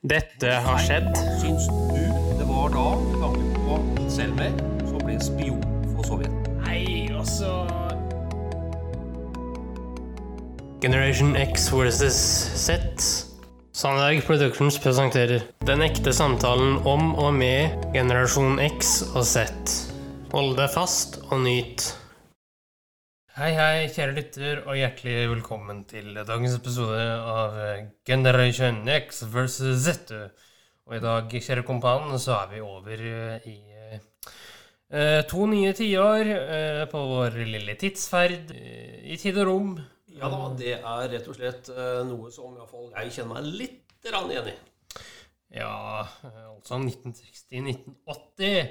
Dette har skjedd. Syns du det var da, med tanke på Selmer, som ble spion for Sovjet? Nei, altså Generation X versus Z. Sandberg Productions presenterer Den ekte samtalen om og med generasjon X og Z. Hold deg fast og nyt. Hei, hei, kjære lytter, og hjertelig velkommen til dagens episode av Generation X versus Z. Og i dag, kjære kompan, så er vi over i eh, to nye tiår eh, på vår lille tidsferd eh, i tid og rom. Ja da, det er rett og slett eh, noe som iallfall jeg kjenner meg litt rann igjen i. Ja, eh, altså 1960-1980.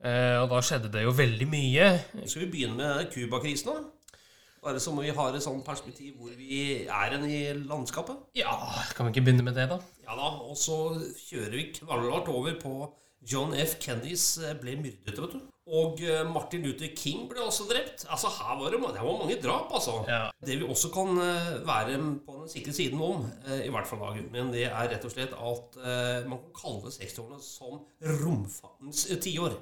Eh, og da skjedde det jo veldig mye. Skal vi begynne med Cuba-krisen, da? Bare så må vi ha et sånt perspektiv hvor vi er enn i landskapet. Ja, kan vi ikke begynne med det, da? Ja da, og så kjører vi knallhardt over på John F. Kennedys eh, ble myrdet, vet du. Og eh, Martin Luther King ble også drept. Altså, her var det, det var mange drap, altså. Ja. Det vi også kan være på den sikre siden om, i hvert fall da, men det er rett og slett at man kan kalle 60-årene som romfartens tiår.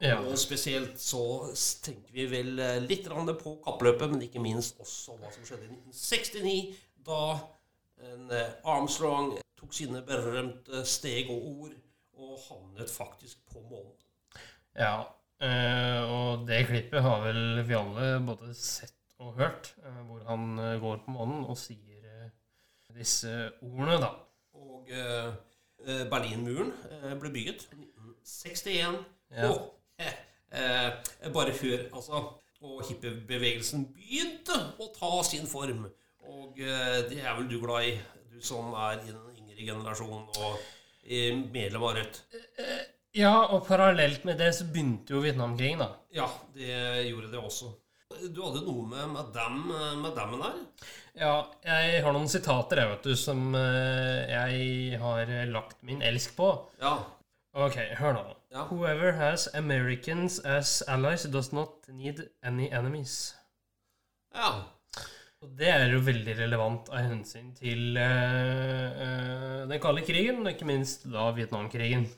Ja. Og spesielt så tenker vi vel eh, litt på kappløpet, men ikke minst også hva som skjedde i 1969, da en eh, Armstrong tok sine berømte steg og ord og havnet faktisk på månen. ja. Eh, og det klippet har vel vi alle både sett og hørt, hvor han går på månen og sier disse ordene, da. Og Berlinmuren ble bygget i 1961. Ja. Og eh, eh, bare før, altså Og hippiebevegelsen begynte å ta sin form. Og eh, det er vel du glad i, du som er i den yngre generasjonen og eh, medlem av Rødt. Ja, og parallelt med det så begynte jo Vietnamkrigen, da. Ja, det gjorde det også. Du hadde noe med madame, madammen her? Ja, jeg har noen sitater, jeg, vet du, som eh, jeg har lagt min elsk på. Ja. Ok, hør nå. Ja. Whoever has Americans as allies does not need any enemies. ja. Og det er jo veldig relevant av hensyn til uh, uh, den kalde krigen, og ikke minst da Vietnamkrigen.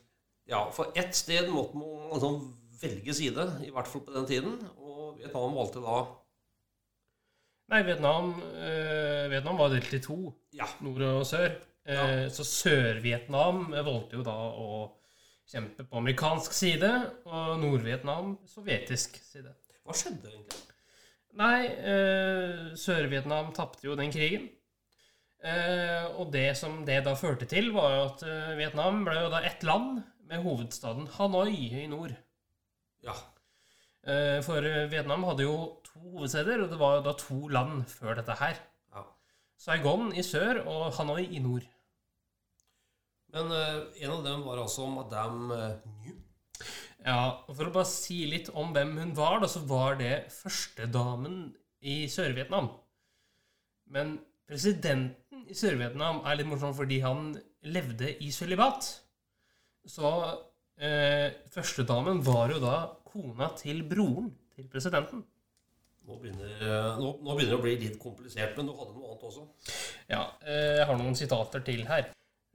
Ja, for ett sted måtte man altså velge side, i hvert fall på den tiden. Og Vietnam valgte da Nei, Vietnam, uh, Vietnam var delt i to, Ja. nord og sør. Ja. Så Sør-Vietnam valgte jo da å kjempe på amerikansk side, og Nord-Vietnam sovjetisk side. Hva skjedde egentlig? Nei, eh, Sør-Vietnam tapte jo den krigen. Eh, og det som det da førte til, var at eh, Vietnam ble jo da ett land med hovedstaden Hanoi i nord. Ja. Eh, for Vietnam hadde jo to hovedsteder, og det var jo da to land før dette her. ja. Saigon i sør og Hanoi i nord. Men eh, en av dem var altså madame uh, New. Ja, og For å bare si litt om hvem hun var, da, så var det førstedamen i Sør-Vietnam. Men presidenten i Sør-Vietnam er litt morsom fordi han levde i sølibat. Så eh, førstedamen var jo da kona til broren til presidenten. Nå begynner, eh, nå, nå begynner det å bli litt komplisert, men du hadde noe annet også. Ja, eh, jeg har noen sitater til her.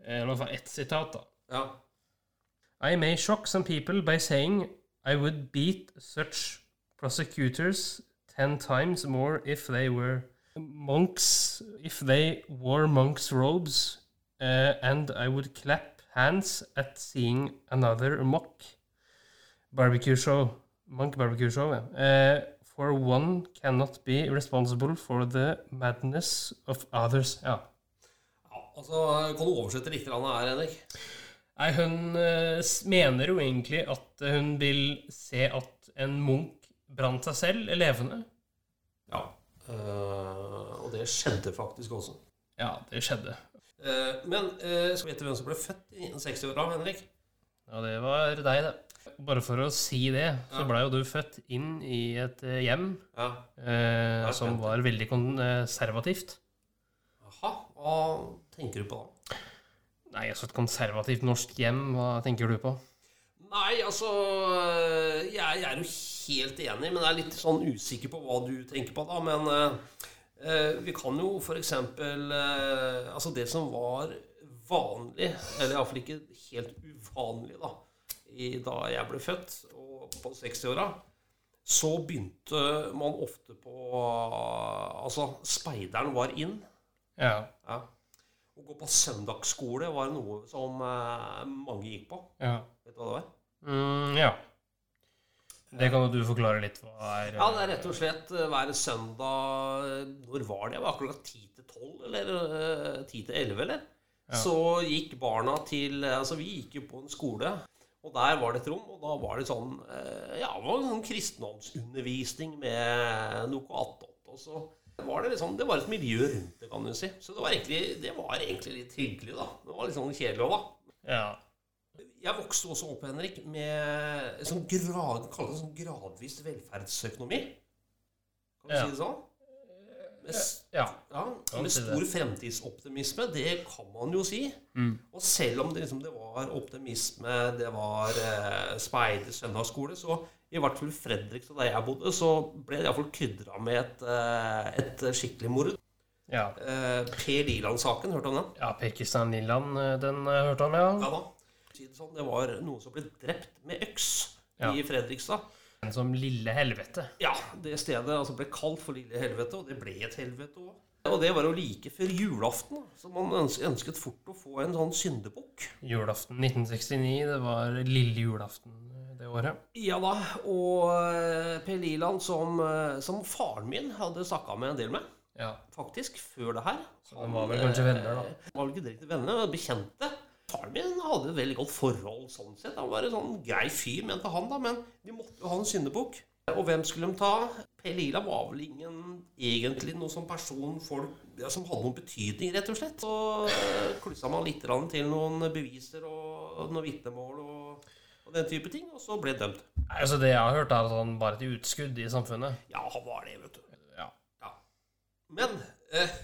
Eh, hvert fall ett sitat, da. Ja. I may shock some people by saying I would beat such prosecutors ten times more if they were monks, if they wore monks' robes, uh, and I would clap hands at seeing another mock barbecue show, monk barbecue show. Uh, for one cannot be responsible for the madness of others. Ja. Altså, Kan du oversette litt her, Henrik? Nei, hun eh, mener jo egentlig at hun vil se at en munk brant seg selv levende. Ja. Uh, og det skjedde faktisk også. Ja, det skjedde. Uh, men uh, skal vi vite hvem som ble født i 1960-åra, Henrik? Ja, det var deg, det. Bare for å si det, så Ja. blei jo du født inn i et eh, hjem Ja. eh, som var veldig konservativt. Jaha, hva tenker du på da? Nei, altså et konservativt norsk hjem, hva tenker du på? Nei, altså øh, jeg, jeg er jo helt enig, men jeg er litt sånn usikker på hva du tenker på, da. Men øh, vi kan jo f.eks. Eh, altså det som var vanlig, eller iallfall ikke helt uvanlig, da, i, da jeg ble født, og på 60-åra, så begynte man ofte på Altså, speideren var inn. Ja. Ja. Å gå på søndagsskole var noe som eh, mange gikk på. Ja. Vet du hva det var? Mm, ja. Det kan du forklare litt hva er. Ja, det er rett og slett eh, hver søndag eh, Når var det? Var klokka 10 til 12, eller eh, 10 til 11, eller? Ja. Så gikk barna til Altså, vi gikk jo på en skole, og der var det et rom, og da var det sånn Ja, det var en sånn kristendomsundervisning med noe attåt. Og så var det liksom Det var et miljø rundt det, kan du si. Så det var egentlig, det var egentlig litt hyggelig, da. Det var litt sånn kjedelig òg, da. Ja. Jeg vokste også opp, Henrik, med sånn grad, sånn gradvis velferdsøkonomi. Kan du Ja. si det sånn? Med, Ja. ja, med stor fremtidsoptimisme. Det kan man jo si. Mm. Og selv om det, liksom, det var optimisme, det var eh, speider, søndagsskole, så i hvert fall Fredrikstad, der jeg bodde, så ble det iallfall krydra med et, eh, et skikkelig mord. Ja. Eh, Per Liland-saken, hørte du om den? ja Per Lilland, Liland, den hørte han, ja. Ja da. Det sånn, var noen som ble drept med øks Ja. i Fredrikstad. Som Lille Helvete. Ja, det stedet altså ble kalt for Lille Helvete, og det ble et helvete òg. Og det var jo like før julaften, så man ønsket fort å få en sånn syndebukk. Julaften 1969. Det var lille julaften eh, det året. Ja da, og eh, Per Liland, som, eh, som faren min hadde snakka med en del med, Ja. faktisk, før det her Så de var vel kanskje venner, da. Han Var vel ikke direkte venner, men bekjente. Faren min hadde et veldig godt forhold sånn sett. Han var en sånn grei fyr, mente han, da, men de måtte jo ha en syndebukk. Og hvem skulle de ta? Per Lila var vel ingen egentlig noe som person, folk ja, som hadde noen betydning, rett og slett. Så eh, klussa man litt til noen beviser og noen vitnemål og, og den type ting, og så ble dømt. Nei, Altså, det jeg har hørt, er sånn bare et utskudd i samfunnet. Ja, han var det, vet du. Ja. Ja. Men eh,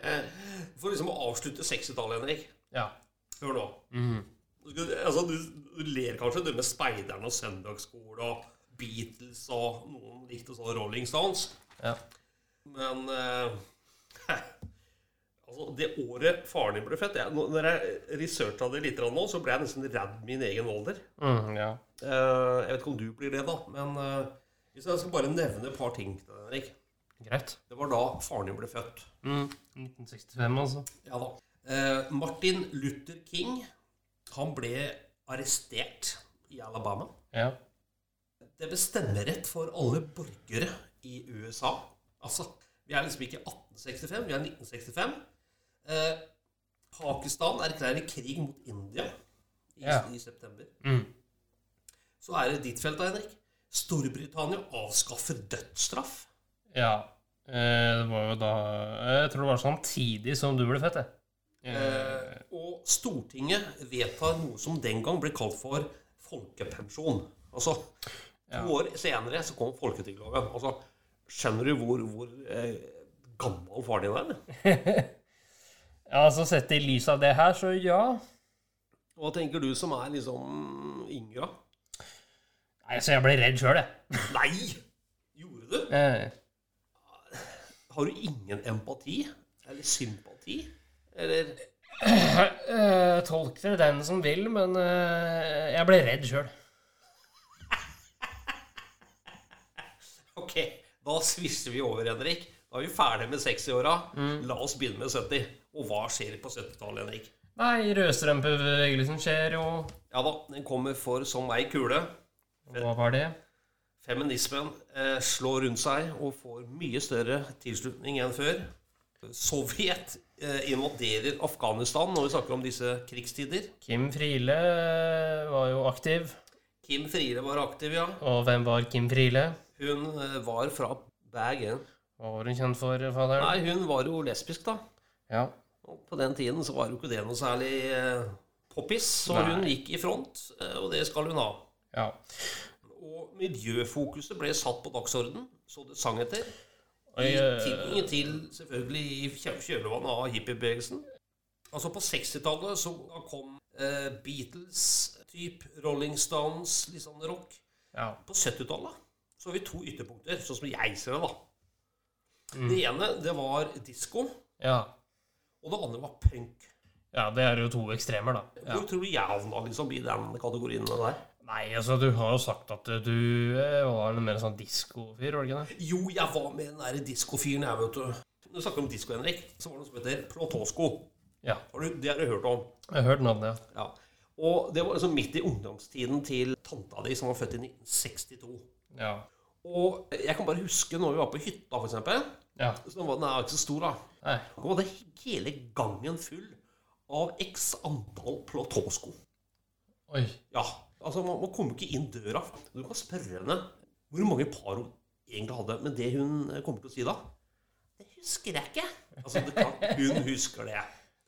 for liksom å avslutte 60-tallet, Henrik Ja. Hør nå. Mhm. Du, altså, du, du ler kanskje det med speideren og søndagsskole og Beatles og noen likte sånn Rolling Stones. Ja. Men eh, altså, det året faren din ble født jeg, Når jeg researcha det litt nå, så ble jeg nesten redd min egen alder. Mm, ja. Eh, jeg vet ikke om du blir det, da, men eh, hvis jeg skal bare nevne et par ting til deg, Henrik. Greit. Det var da faren din ble født. Mm. 1965, altså. Ja da. Eh, Martin Luther King han ble arrestert i Alabama. Ja. Det ble stemmerett for alle borgere i USA. Altså, vi er liksom ikke 1865, vi er 1965. Eh, Pakistan erklærer krig mot India i, Ja. i september. Mm. Så er det ditt felt, da, Henrik. Storbritannia avskaffer dødsstraff. Ja. Eh, det var jo da Jeg tror det var samtidig som du ble født, jeg. Eh, og Stortinget vedtar noe som den gang ble kalt for folkepensjon. Altså, to Ja. år senere så kom folketrygdloven. Altså, skjønner du hvor, hvor eh, gammel far din er? Ja, altså Sett i lys av det her, så ja. Hva tenker du som er liksom yngre? Nei, Så jeg ble redd sjøl, jeg. Nei! Gjorde du? Eh, Har du ingen empati? Eller sympati? Eller eh, tolk det den som vil, men eh, jeg ble redd sjøl. Ok, da svisser vi over, Henrik. Da er vi ferdig med 60-åra. La oss begynne med 70. Og hva skjer på 70-tallet, Henrik? Nei, rødstrømpebevegelsen skjer jo. Ja da, den kommer for som ei kule. Hva var det? Feminismen eh, slår rundt seg og får mye større tilslutning enn før. Sovjet eh, invaderer Afghanistan når vi snakker om disse krigstider. Kim Friele eh, var jo aktiv. Kim Friele var aktiv, ja. Og hvem var Kim Friele? Hun eh, var fra Bergen. Hva var hun kjent for, faderen? Nei, hun var jo lesbisk, da. Ja. Og på den tiden så var jo ikke det noe særlig eh, poppis, så Nei. hun gikk i front, eh, og det skal hun ha. ja. Og miljøfokuset ble satt på dagsorden, så det sang etter. I jeg- tilknytning til selvfølgelig i kjø- kjølvannet av hippiebevegelsen. Altså På 60-tallet så kom eh, Beatles, type Rolling Stones, litt sånn rock. ja. På 70-tallet så har vi to ytterpunkter, sånn som jeg ser det. da. Mm. Det ene det var disko, ja. Og det andre var punk. Ja, det er jo to ekstremer, da. Ja. Hvor tror du jeg havna liksom, i den kategorien der? Nei, altså, du har jo sagt at du eh, var en mer sånn diskofyr, var det ikke det? Jo, jeg var med den der diskofyren, jeg, vet du. Når du snakker om disko, Henrik, så var det noe som heter Platosko. Ja. Har du, det har du hørt om? Jeg har hørt navnet, ja. Ja. Og det var liksom midt i ungdomstiden til tanta di, som var født i 1962. Ja. Og jeg kan bare huske når vi var på hytta, for eksempel. Ja. Så var den er ikke så stor, da. Nei. Og det hele gangen full av x antall platåsko. Oi. Ja, altså man, man kommer ikke inn døra. Du kan spørre henne hvor mange par hun egentlig hadde. Men det hun kommer til å si da, det husker jeg ikke. Altså, det kan, hun husker det.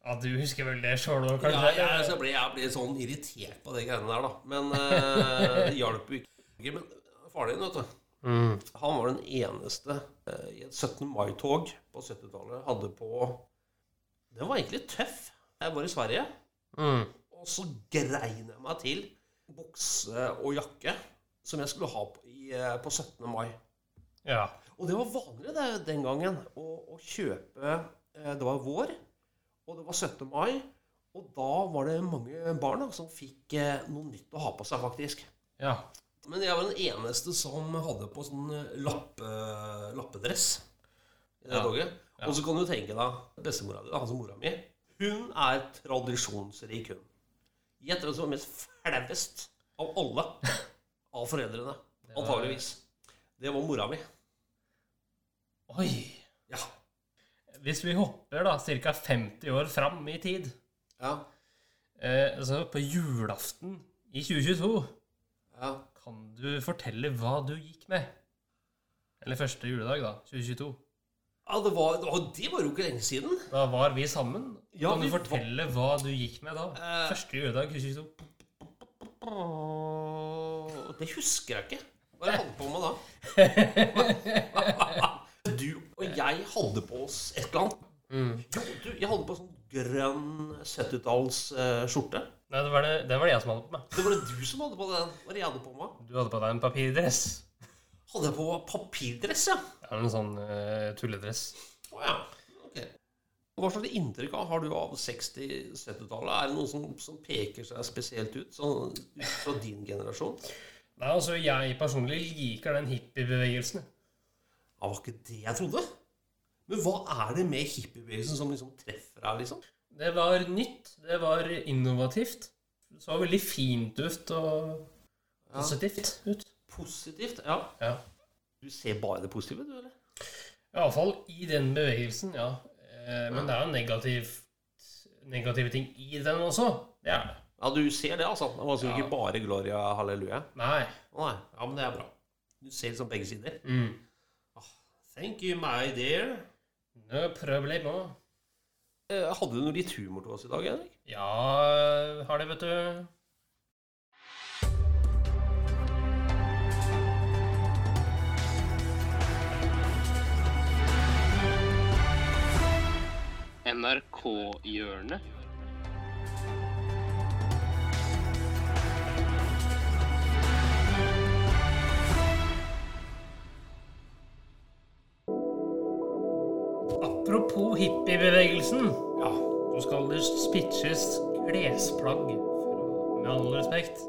Ja, du husker vel det sjøl òg, Ja, kanskje? jeg, så ble, jeg ble sånn irritert på de greiene der, da. Men eh, det hjalp jo ikke. Men faren din, vet du Mm. Han var den eneste eh, i et 17. mai-tog på 70-tallet hadde på Den var egentlig tøff. Jeg var i Sverige, Mm. og så grein jeg meg til bukse og jakke som jeg skulle ha på, i, eh, på 17. mai. Ja. Og det var vanlig det, den gangen å, å kjøpe eh, Det var vår, og det var 17. mai. Og da var det mange barn da, som fikk eh, noe nytt å ha på seg, faktisk. Ja. Men jeg var den eneste som hadde på sånn eh, lappe, lappedress i det Ja. toget. Og så kan du tenke deg bestemora di, altså mora mi. Hun er tradisjonsrik, hun. Gjett hvem som var mest flauest av alle av foreldrene. Det var- Antageligvis. Det var mora mi. Oi. Ja. Hvis vi hopper da ca. 50 år fram i tid Ja. eh, Altså på julaften i 2022 ja. Kan du fortelle hva du gikk med? Eller første juledag, da. 2022. Ja, det var, det var, det var jo ikke lenge siden. Da var vi sammen. Ja, kan du var- fortelle hva du gikk med da? Eh. Første juledag 2022. Det husker jeg ikke. Hva jeg holdt på med da? Du og jeg hadde på oss et eller annet. Mm. Jo, du, jeg hadde på sånn grønn 70-talls uh, skjorte. Nei, det var det, det var det jeg som hadde på meg. Det var det du som hadde på den. Hva var det jeg hadde på meg? Du hadde på deg en papirdress. Hadde jeg på papirdress, ja? Ja, en sånn uh, tulledress. Å ja. Ok. Hva slags inntrykk har du av 60-70-tallet? Er det noen som, som peker seg spesielt ut, sånn, ut fra din generasjon? Nei, altså, jeg personlig liker den hippiebevegelsen. Ja, var ikke det jeg trodde? Men hva er det med hippiebevegelsen som liksom treffer deg, liksom? Det var nytt, det var innovativt. Det så veldig fint ut og positivt ut. Positivt? Ja. Ja. Du ser bare det positive, du, eller? Iallfall i den bevegelsen, ja. Eh, men det er jo negativt, negative ting i den også. Det er det. Ja, du ser det, altså. Det var altså Ja. ikke bare Gloria halleluja. Nei. Nei, ja, men det er bra. Du ser liksom begge sider. Mm. Thank you, my dear. No problem. Eh, hadde du noe litt humor til oss i dag, Henrik? Ja, har det, vet du. NRK-hjørnet. Apropos hippiebevegelsen, Ja. Nå skal det spitches klesplagg, med all respekt.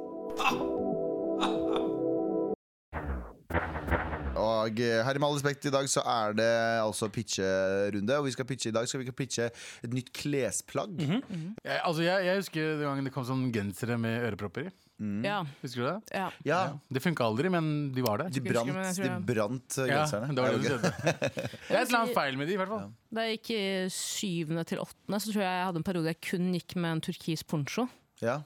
Og eh, her i Med all respekt, i dag så er det altså pitcherunde. Og vi skal pitche i dag skal vi pitche et nytt klesplagg. Jeg, altså jeg, jeg husker den gangen det kom sånn gensere med ørepropper i. Ja. Husker du det? ja. Ja, Det funka aldri, men de var der. de brant, de brant genserne. Ja, det var det. Det er et eller annet feil med de, i hvert fall. Da jeg gikk i syvende til åttende, så tror jeg jeg hadde en periode jeg kun gikk med en turkis poncho. Ja.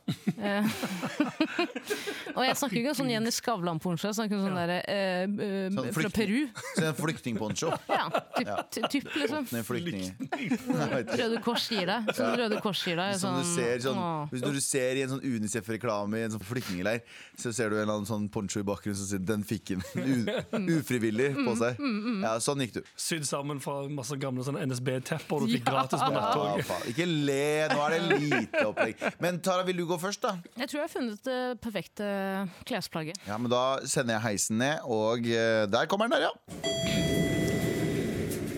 Eh, og jeg snakker ikke sånn Jenny Skavlan-poncho, jeg snakker sånn derre eh, eh, Sånn fra Peru. Så en flyktningponcho. Ja, typ, ty- typ liksom. Røde Kors gir deg. Sånn Røde Kors gir deg. sånn, du ser sånn, hvis Når du ser i en sånn Unicef-reklame i en sånn flyktningleir, så ser du en eller annen sånn poncho i bakgrunnen som sier 'den fikk en ufrivillig på seg'. Ja, sånn gikk du. sydd sammen fra masse gamle sånne NSB-tepper du fikk gratis på Ja, nattoget. Ikke le, nå er det lite opplegg. Men Tara, vil du gå først, da? Jeg tror jeg har funnet det perfekte klesplagget. Ja, men Da sender jeg heisen ned, og eh, der kommer den der, ja.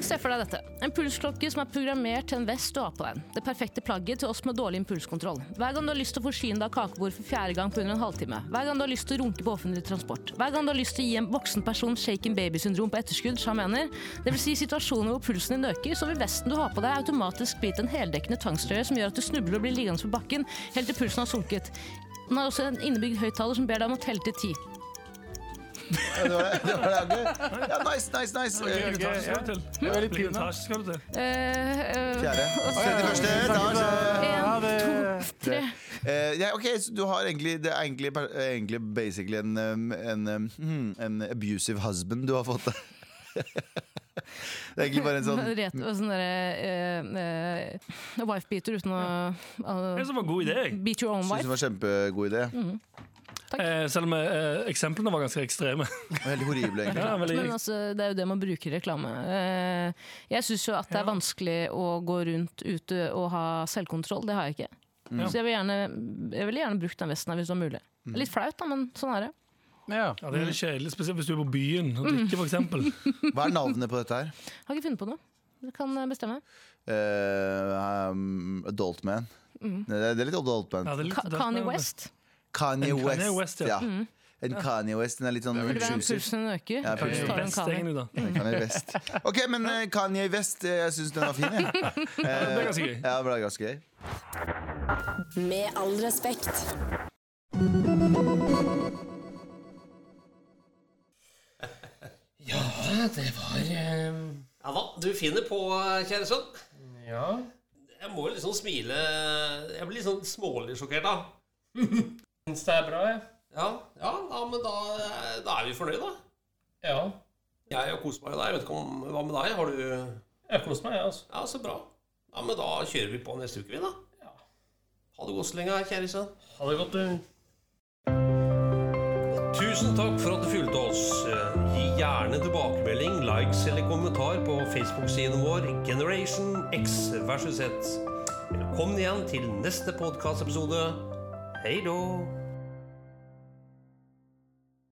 Se for deg dette. En pulsklokke som er programmert til en vest du har på deg. Det perfekte plagget til oss med dårlig impulskontroll. Hver gang du har lyst til å forsyne deg av kakebord for fjerde gang på under en halvtime. Hver gang du har lyst til å runke på offentlig transport. Hver gang du har lyst til å gi en voksen person shaken baby-syndrom på etterskudd, som han mener. Det vil si situasjoner hvor pulsen din øker, så vil vesten du har på deg automatisk bli til en heldekkende tvangstrøye som gjør at du snubler og blir liggende på bakken helt til pulsen har sunket. Den har også en innebygd høyttaler som ber deg om å telle til ti. Ja, det var det. det, var det. okay. Ja, nice, nice, nice. Hvilken Eh, etasje skal du til? Jeg er litt Hvilken etasje skal du til? Eh, eh, Fjerde. og så- 31. etasje. Én, En, to, tre. Eh, ja, ok, så du har egentlig Det er egentlig, egentlig basically en, en, hmm, en abusive husband du har fått deg. Det er egentlig bare en sånn Ret, sånn derre uh, uh, wife-beater uten å Det uh, som var god idé. jeg. beat your own Syns det wife. var kjempegod idé. Eh, selv om eh, eksemplene var ganske ekstreme. Veldig horrible, egentlig. Ja, veldig, Men altså, det er jo det man bruker i reklame. Eh, jeg syns jo at det er Ja. vanskelig å gå rundt ute og ha selvkontroll. Det har jeg ikke. Så jeg vil gjerne, vil gjerne brukt den vesten her hvis det var mulig. Litt flaut, da, men sånn er det. Ja. ja, det er litt kjedelig, spesielt hvis du er på byen og drikker, f.eks. Hva er navnet på dette her? Har ikke funnet på noe. Du kan eh, bestemme. Uh, um, adult Man. Det, er, det er litt adult Man. Ja, litt- Ka Kanye West. Kanye En West. Kanye West, ja. ja. En Kanye West. Den er litt sånn hver gang intrusive. pulsen øker, Ja, pulsen Kanye. egentlig, da. Kanye West. Ok, men uh, Kanye West, eh, jeg syns den var fin. Jeg. Det er ganske gøy. Ja, det var ganske gøy. Med all respekt. Ja, det var eh, Ja hva du finner på, kjære sønn? Ja. Jeg må jo liksom smile Jeg blir litt sånn smålig sjokkert, da. Syns det er bra, jeg. Ja, ja, ja men da, da er vi fornøyd, da. Ja. Jeg har kost meg med deg. Jeg vet ikke om, Hva med deg? Har du Jeg har kost meg, jeg, altså. Ja, så bra. Ja, men da kjører vi på neste uke, vi, da. Ja. Ha det godt så lenge, kjære sønn. Ha det godt, du. Tusen takk for at du fulgte oss. Gi gjerne tilbakemelding, likes eller kommentar på Facebook-siden vår Generation X versus Z. Velkommen igjen til neste podkastepisode. Hei då!